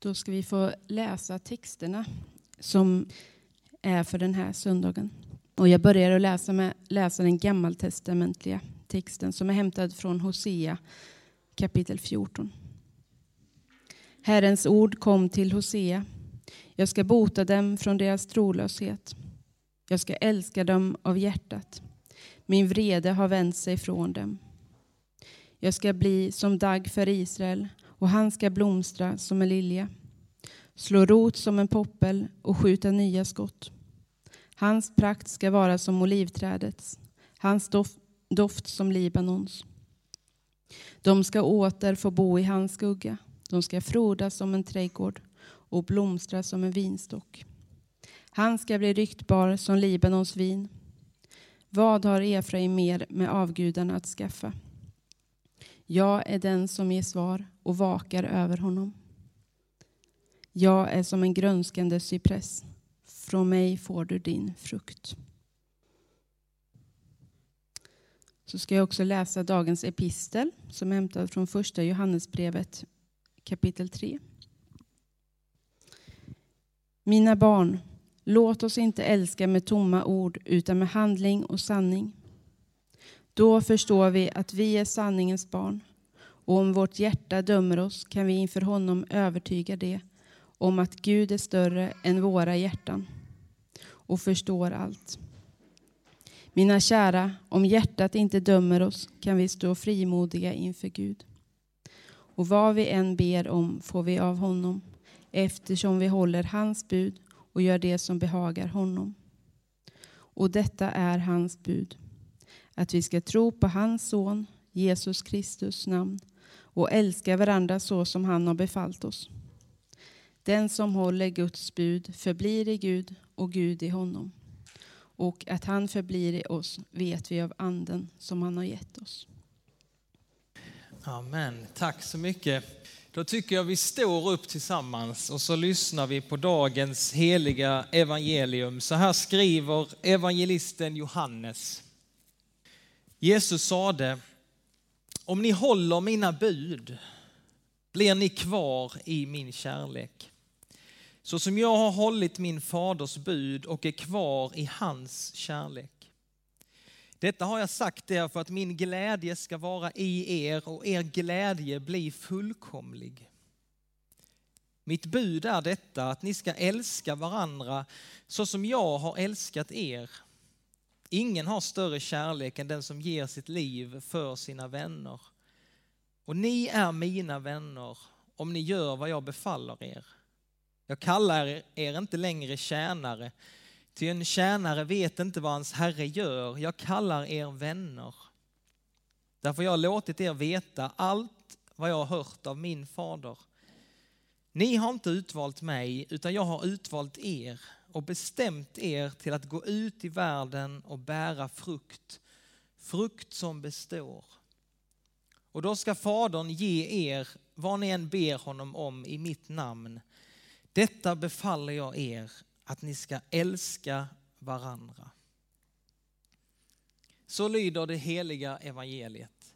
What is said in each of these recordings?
Då ska vi få läsa texterna som är för den här söndagen. Och jag börjar att läsa, med, läsa den gammaltestamentliga texten som är hämtad från Hosea kapitel 14. Herrens ord kom till Hosea. Jag ska bota dem från deras trolöshet. Jag ska älska dem av hjärtat. Min vrede har vänt sig från dem. Jag ska bli som dagg för Israel och han ska blomstra som en lilja, slå rot som en poppel och skjuta nya skott. Hans prakt ska vara som olivträdets, hans doft, doft som Libanons. De ska åter få bo i hans skugga. De ska frodas som en trädgård och blomstra som en vinstock. Han ska bli ryktbar som Libanons vin. Vad har Efraim mer med avgudarna att skaffa? Jag är den som ger svar och vakar över honom. Jag är som en grönskande cypress. Från mig får du din frukt. Så ska jag också läsa dagens epistel som är hämtad från första Johannesbrevet kapitel 3. Mina barn, låt oss inte älska med tomma ord utan med handling och sanning. Då förstår vi att vi är sanningens barn och om vårt hjärta dömer oss kan vi inför honom övertyga det om att Gud är större än våra hjärtan och förstår allt. Mina kära, om hjärtat inte dömer oss kan vi stå frimodiga inför Gud. Och vad vi än ber om får vi av honom eftersom vi håller hans bud och gör det som behagar honom. Och detta är hans bud, att vi ska tro på hans son, Jesus Kristus namn och älska varandra så som han har befallt oss. Den som håller Guds bud förblir i Gud och Gud i honom. Och att han förblir i oss vet vi av anden som han har gett oss. Amen. Tack så mycket. Då tycker jag vi står upp tillsammans och så lyssnar vi på dagens heliga evangelium. Så här skriver evangelisten Johannes. Jesus sade, om ni håller mina bud blir ni kvar i min kärlek. Så som jag har hållit min faders bud och är kvar i hans kärlek. Detta har jag sagt er för att min glädje ska vara i er och er glädje bli fullkomlig. Mitt bud är detta att ni ska älska varandra så som jag har älskat er. Ingen har större kärlek än den som ger sitt liv för sina vänner. Och ni är mina vänner om ni gör vad jag befaller er. Jag kallar er inte längre tjänare, ty en tjänare vet inte vad hans herre gör. Jag kallar er vänner. Därför jag har låtit er veta allt vad jag har hört av min fader. Ni har inte utvalt mig, utan jag har utvalt er och bestämt er till att gå ut i världen och bära frukt, frukt som består. Och då ska Fadern ge er vad ni än ber honom om i mitt namn. Detta befaller jag er, att ni ska älska varandra. Så lyder det heliga evangeliet.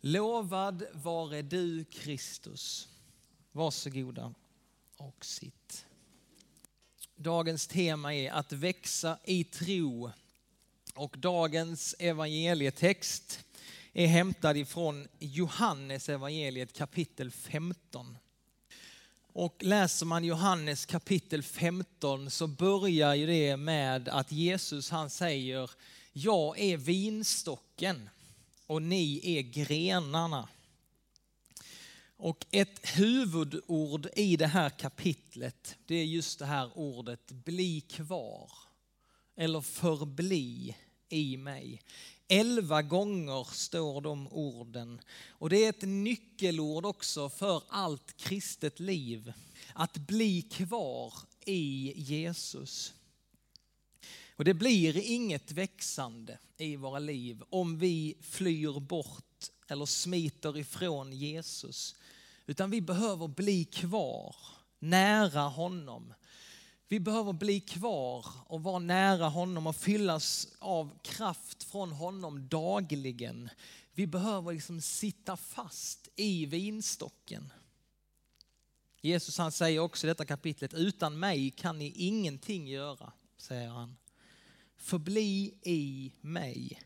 Lovad vare du Kristus. Varsågoda och sitt. Dagens tema är att växa i tro och dagens evangelietext är hämtad ifrån Johannes evangeliet kapitel 15. Och läser man Johannes kapitel 15 så börjar ju det med att Jesus han säger, jag är vinstocken och ni är grenarna. Och ett huvudord i det här kapitlet, det är just det här ordet bli kvar. Eller förbli i mig. Elva gånger står de orden. Och det är ett nyckelord också för allt kristet liv. Att bli kvar i Jesus. Och det blir inget växande i våra liv om vi flyr bort eller smiter ifrån Jesus. Utan vi behöver bli kvar nära honom vi behöver bli kvar och vara nära honom och fyllas av kraft från honom dagligen. Vi behöver liksom sitta fast i vinstocken. Jesus han säger också i detta kapitlet, utan mig kan ni ingenting göra, säger han. Förbli i mig.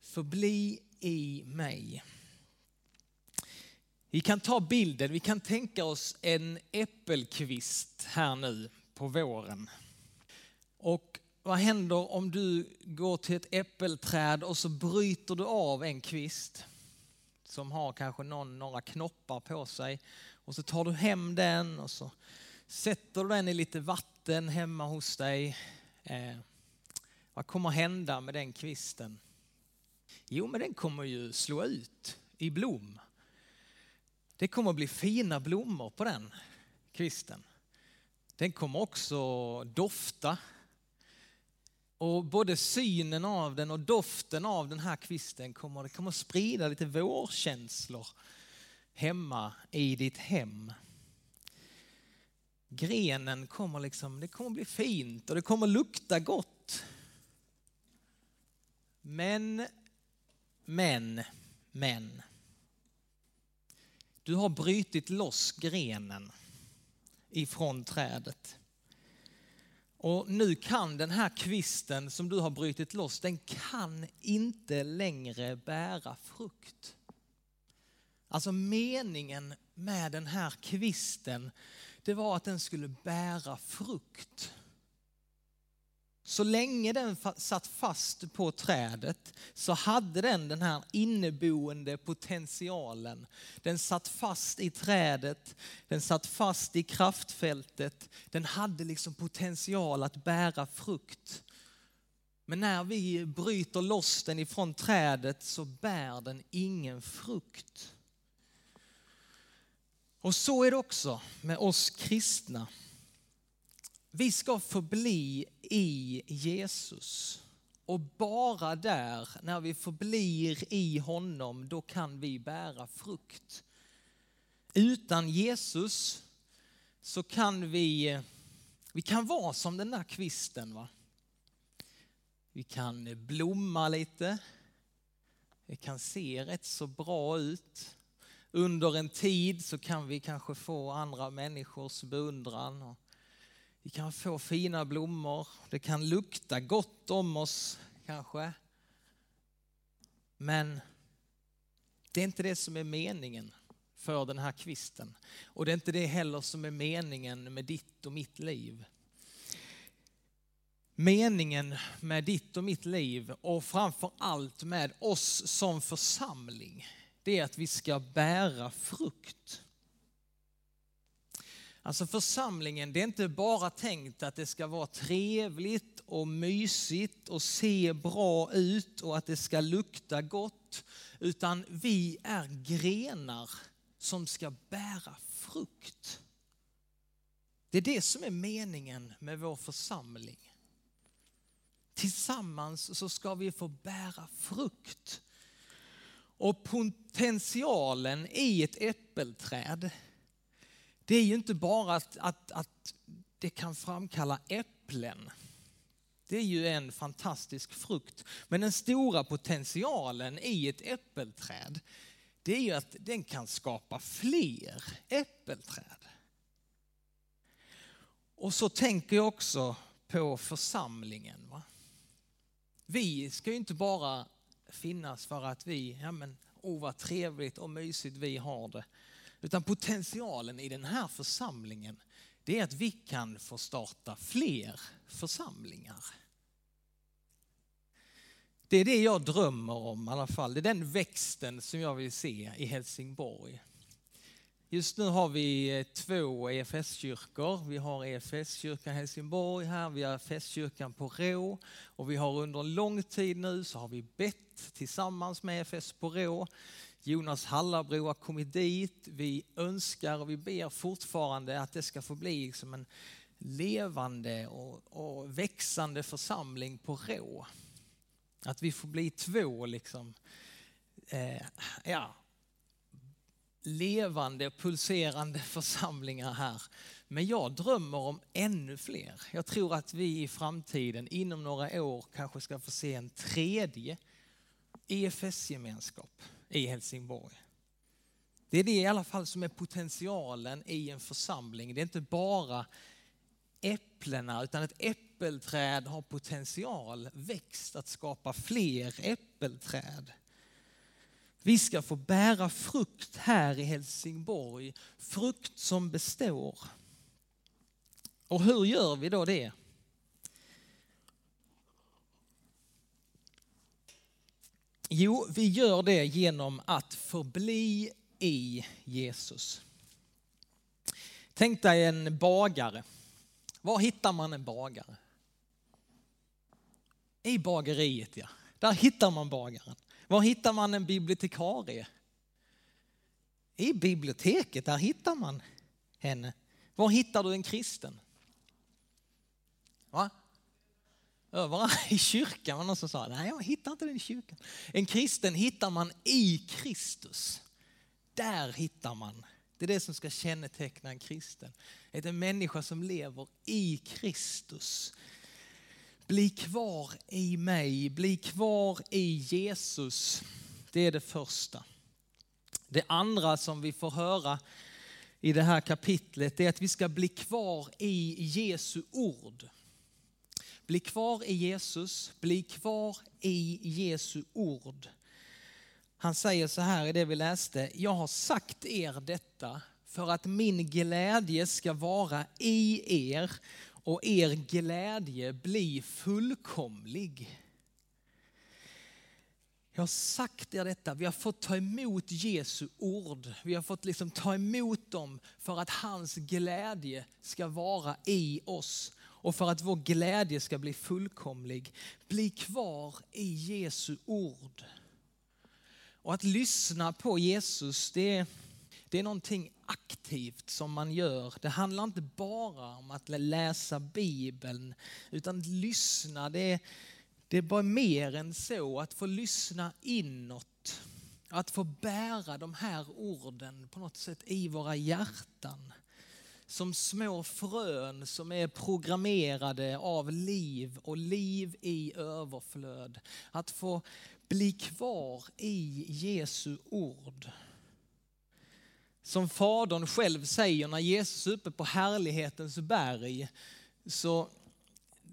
Förbli i mig. Vi kan ta bilden, vi kan tänka oss en äppelkvist här nu på våren. Och vad händer om du går till ett äppelträd och så bryter du av en kvist som har kanske någon, några knoppar på sig och så tar du hem den och så sätter du den i lite vatten hemma hos dig. Eh, vad kommer hända med den kvisten? Jo, men den kommer ju slå ut i blom. Det kommer att bli fina blommor på den kvisten. Den kommer också dofta. Och både synen av den och doften av den här kvisten kommer, det kommer sprida lite vårkänslor hemma i ditt hem. Grenen kommer liksom, det kommer bli fint och det kommer lukta gott. Men, men, men. Du har brytit loss grenen ifrån trädet. Och nu kan den här kvisten som du har brutit loss, den kan inte längre bära frukt. Alltså meningen med den här kvisten, det var att den skulle bära frukt. Så länge den satt fast på trädet så hade den den här inneboende potentialen. Den satt fast i trädet, den satt fast i kraftfältet. Den hade liksom potential att bära frukt. Men när vi bryter loss den ifrån trädet så bär den ingen frukt. Och så är det också med oss kristna. Vi ska förbli i Jesus. Och bara där, när vi förblir i honom, då kan vi bära frukt. Utan Jesus så kan vi, vi kan vara som den där kvisten. Va? Vi kan blomma lite. Det kan se rätt så bra ut. Under en tid så kan vi kanske få andra människors beundran. Vi kan få fina blommor, det kan lukta gott om oss kanske. Men det är inte det som är meningen för den här kvisten. Och det är inte det heller som är meningen med ditt och mitt liv. Meningen med ditt och mitt liv och framför allt med oss som församling, det är att vi ska bära frukt. Alltså församlingen, det är inte bara tänkt att det ska vara trevligt och mysigt och se bra ut och att det ska lukta gott. Utan vi är grenar som ska bära frukt. Det är det som är meningen med vår församling. Tillsammans så ska vi få bära frukt. Och potentialen i ett äppelträd det är ju inte bara att, att, att det kan framkalla äpplen. Det är ju en fantastisk frukt. Men den stora potentialen i ett äppelträd, det är ju att den kan skapa fler äppelträd. Och så tänker jag också på församlingen. Va? Vi ska ju inte bara finnas för att vi, ja men, oh vad trevligt och mysigt vi har det. Utan potentialen i den här församlingen, det är att vi kan få starta fler församlingar. Det är det jag drömmer om i alla fall. Det är den växten som jag vill se i Helsingborg. Just nu har vi eh, två EFS-kyrkor. Vi har EFS-kyrkan Helsingborg här, vi har EFS-kyrkan på Rå och vi har under en lång tid nu så har vi bett tillsammans med EFS på Rå Jonas Hallabro har kommit dit. Vi önskar och vi ber fortfarande att det ska få bli liksom en levande och, och växande församling på Rå. Att vi får bli två liksom, eh, ja, levande, pulserande församlingar här. Men jag drömmer om ännu fler. Jag tror att vi i framtiden, inom några år, kanske ska få se en tredje EFS-gemenskap i Helsingborg. Det är det i alla fall som är potentialen i en församling. Det är inte bara äpplena utan ett äppelträd har potential, växt att skapa fler äppelträd. Vi ska få bära frukt här i Helsingborg, frukt som består. Och hur gör vi då det? Jo, vi gör det genom att förbli i Jesus. Tänk dig en bagare. Var hittar man en bagare? I bageriet ja, där hittar man bagaren. Var hittar man en bibliotekarie? I biblioteket, där hittar man henne. Var hittar du en kristen? Va? Överallt i kyrkan var någon som sa, nej jag hittar inte den i kyrkan. En kristen hittar man i Kristus. Där hittar man. Det är det som ska känneteckna en kristen. Det är en människa som lever i Kristus. Bli kvar i mig, bli kvar i Jesus. Det är det första. Det andra som vi får höra i det här kapitlet är att vi ska bli kvar i Jesu ord. Bli kvar i Jesus, bli kvar i Jesu ord. Han säger så här i det vi läste, jag har sagt er detta för att min glädje ska vara i er och er glädje bli fullkomlig. Jag har sagt er detta, vi har fått ta emot Jesu ord. Vi har fått liksom ta emot dem för att hans glädje ska vara i oss och för att vår glädje ska bli fullkomlig. Bli kvar i Jesu ord. Och att lyssna på Jesus, det är, det är någonting aktivt som man gör. Det handlar inte bara om att läsa Bibeln, utan att lyssna, det är, det är bara mer än så. Att få lyssna inåt, att få bära de här orden på något sätt i våra hjärtan. Som små frön som är programmerade av liv och liv i överflöd. Att få bli kvar i Jesu ord. Som Fadern själv säger när Jesus är uppe på härlighetens berg så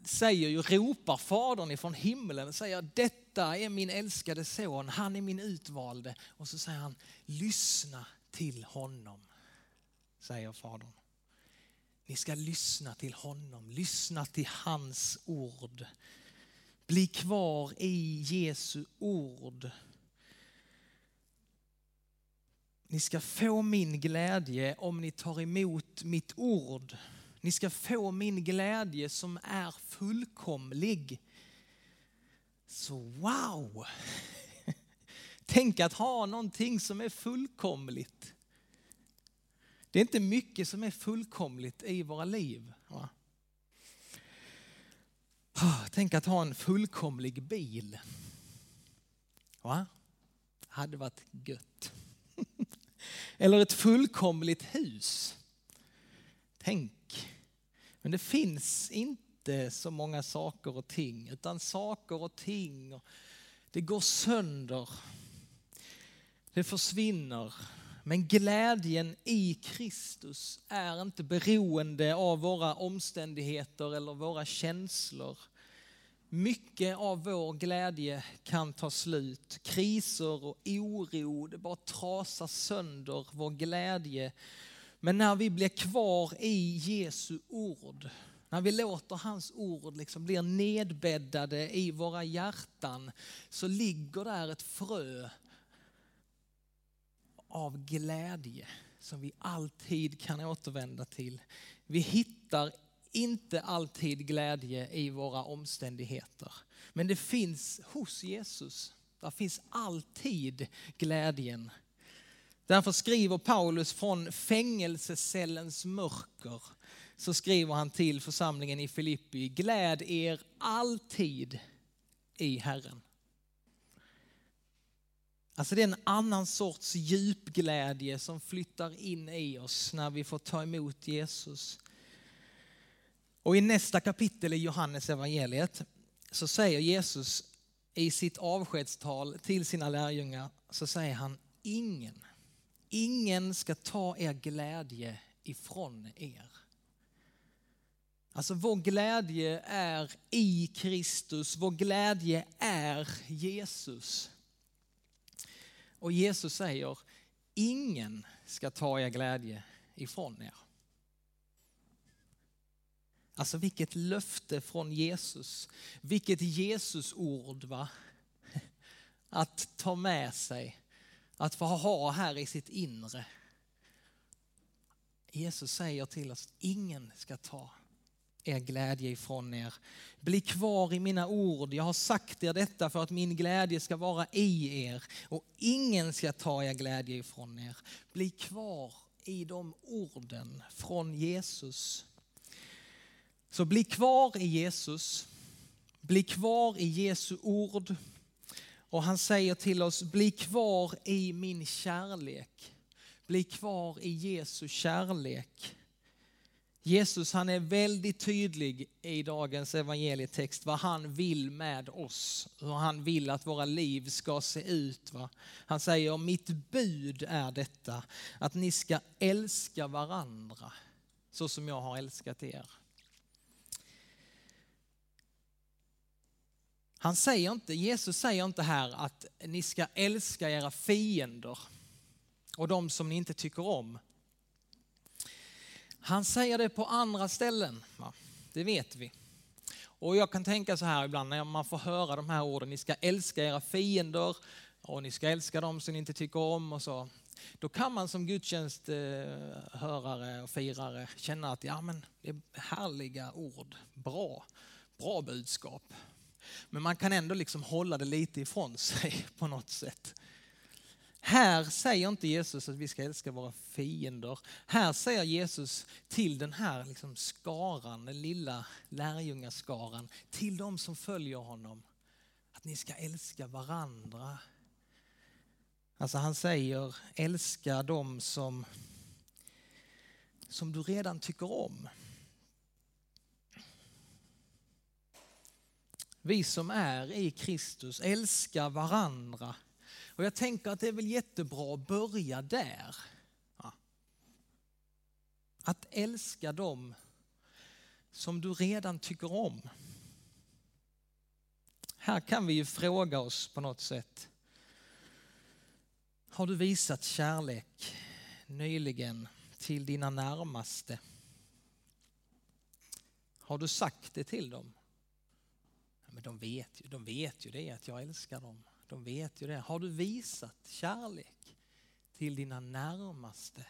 säger ju, ropar Fadern ifrån himlen och säger detta är min älskade son, han är min utvalde. Och så säger han, lyssna till honom, säger Fadern. Ni ska lyssna till honom, lyssna till hans ord. Bli kvar i Jesu ord. Ni ska få min glädje om ni tar emot mitt ord. Ni ska få min glädje som är fullkomlig. Så wow! Tänk att ha någonting som är fullkomligt. Det är inte mycket som är fullkomligt i våra liv. Va? Ah, tänk att ha en fullkomlig bil. Va? Hade varit gött. Eller ett fullkomligt hus. Tänk. Men det finns inte så många saker och ting, utan saker och ting, det går sönder. Det försvinner. Men glädjen i Kristus är inte beroende av våra omständigheter eller våra känslor. Mycket av vår glädje kan ta slut. Kriser och oro, det bara trasar sönder vår glädje. Men när vi blir kvar i Jesu ord, när vi låter hans ord liksom bli nedbäddade i våra hjärtan, så ligger där ett frö av glädje som vi alltid kan återvända till. Vi hittar inte alltid glädje i våra omständigheter. Men det finns hos Jesus. Där finns alltid glädjen. Därför skriver Paulus från fängelsecellens mörker så skriver han till församlingen i Filippi, gläd er alltid i Herren. Alltså det är en annan sorts djupglädje som flyttar in i oss när vi får ta emot Jesus. Och i nästa kapitel i Johannes evangeliet så säger Jesus i sitt avskedstal till sina lärjungar så säger han ingen, ingen ska ta er glädje ifrån er. Alltså vår glädje är i Kristus, vår glädje är Jesus. Och Jesus säger, ingen ska ta er glädje ifrån er. Alltså vilket löfte från Jesus. Vilket Jesusord, va? Att ta med sig, att få ha här i sitt inre. Jesus säger till oss, ingen ska ta er glädje ifrån er. Bli kvar i mina ord. Jag har sagt er detta för att min glädje ska vara i er och ingen ska ta er glädje ifrån er. Bli kvar i de orden från Jesus. Så bli kvar i Jesus. Bli kvar i Jesu ord. Och han säger till oss, bli kvar i min kärlek. Bli kvar i Jesu kärlek. Jesus han är väldigt tydlig i dagens evangelietext vad han vill med oss. Hur han vill att våra liv ska se ut. Va? Han säger mitt bud är detta att ni ska älska varandra så som jag har älskat er. Han säger inte, Jesus säger inte här att ni ska älska era fiender och de som ni inte tycker om. Han säger det på andra ställen, det vet vi. Och jag kan tänka så här ibland när man får höra de här orden, ni ska älska era fiender och ni ska älska dem som ni inte tycker om och så. Då kan man som gudstjänsthörare och firare känna att ja, men det är härliga ord, bra, bra budskap. Men man kan ändå liksom hålla det lite ifrån sig på något sätt. Här säger inte Jesus att vi ska älska våra fiender. Här säger Jesus till den här liksom skaran, den lilla lärjungaskaran, till de som följer honom, att ni ska älska varandra. Alltså han säger älska dem som, som du redan tycker om. Vi som är i Kristus älskar varandra och jag tänker att det är väl jättebra att börja där. Ja. Att älska dem som du redan tycker om. Här kan vi ju fråga oss på något sätt. Har du visat kärlek nyligen till dina närmaste? Har du sagt det till dem? Men de vet ju, de vet ju det, att jag älskar dem. De vet ju det. Har du visat kärlek till dina närmaste?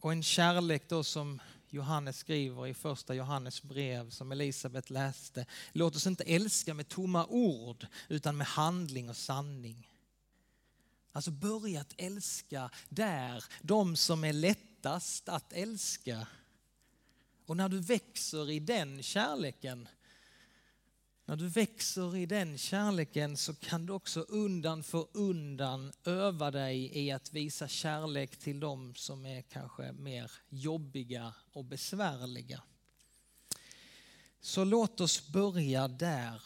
Och en kärlek då som Johannes skriver i första Johannes brev som Elisabet läste. Låt oss inte älska med tomma ord utan med handling och sanning. Alltså börja att älska där, de som är lättast att älska. Och när du växer i den kärleken när du växer i den kärleken så kan du också undan för undan öva dig i att visa kärlek till de som är kanske mer jobbiga och besvärliga. Så låt oss börja där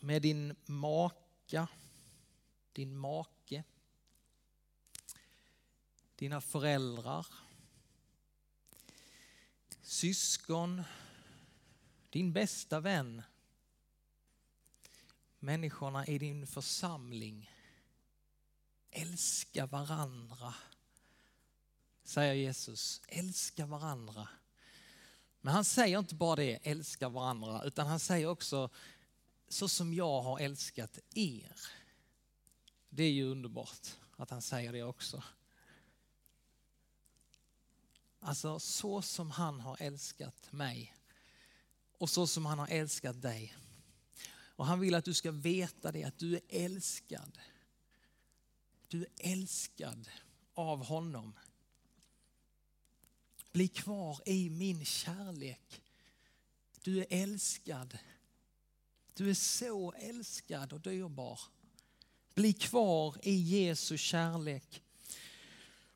med din maka, din make, dina föräldrar, syskon, din bästa vän, människorna i din församling. Älska varandra, säger Jesus. Älska varandra. Men han säger inte bara det, älska varandra, utan han säger också så som jag har älskat er. Det är ju underbart att han säger det också. Alltså så som han har älskat mig och så som han har älskat dig. Och han vill att du ska veta det, att du är älskad. Du är älskad av honom. Bli kvar i min kärlek. Du är älskad. Du är så älskad och dyrbar. Bli kvar i Jesu kärlek.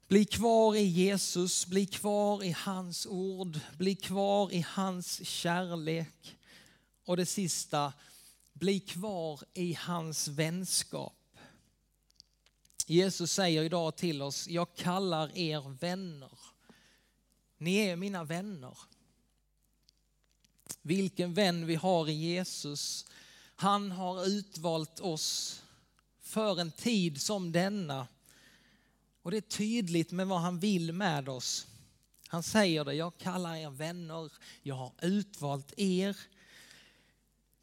Bli kvar i Jesus, bli kvar i hans ord, bli kvar i hans kärlek. Och det sista, bli kvar i hans vänskap. Jesus säger idag till oss, jag kallar er vänner. Ni är mina vänner. Vilken vän vi har i Jesus. Han har utvalt oss för en tid som denna. Och det är tydligt med vad han vill med oss. Han säger det, jag kallar er vänner, jag har utvalt er.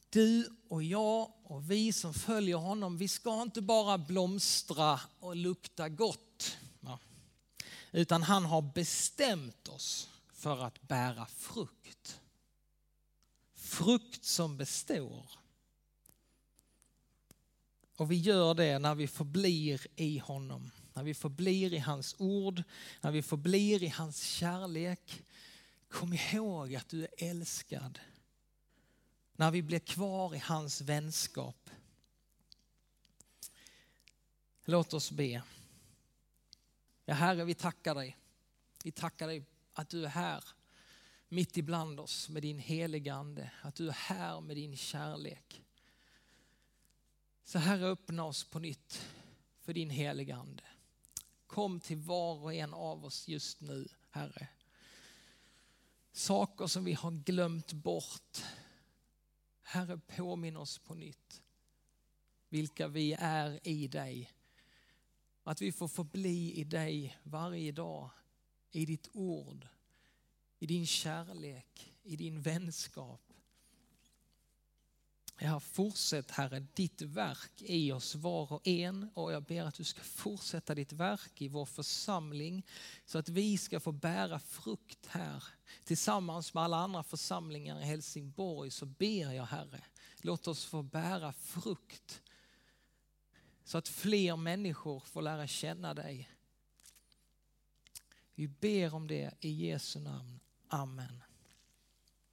Du och jag och vi som följer honom, vi ska inte bara blomstra och lukta gott. Utan han har bestämt oss för att bära frukt. Frukt som består. Och vi gör det när vi förblir i honom. När vi förblir i hans ord, när vi förblir i hans kärlek. Kom ihåg att du är älskad. När vi blir kvar i hans vänskap. Låt oss be. Ja, Herre, vi tackar dig. Vi tackar dig att du är här mitt ibland oss med din heliga Ande. Att du är här med din kärlek. Så Herre, öppna oss på nytt för din heliga Ande. Kom till var och en av oss just nu, Herre. Saker som vi har glömt bort. Herre, påminn oss på nytt vilka vi är i dig. Att vi får förbli i dig varje dag, i ditt ord, i din kärlek, i din vänskap. Ja, fortsätt Herre ditt verk i oss var och en och jag ber att du ska fortsätta ditt verk i vår församling så att vi ska få bära frukt här. Tillsammans med alla andra församlingar i Helsingborg så ber jag Herre, låt oss få bära frukt så att fler människor får lära känna dig. Vi ber om det i Jesu namn. Amen.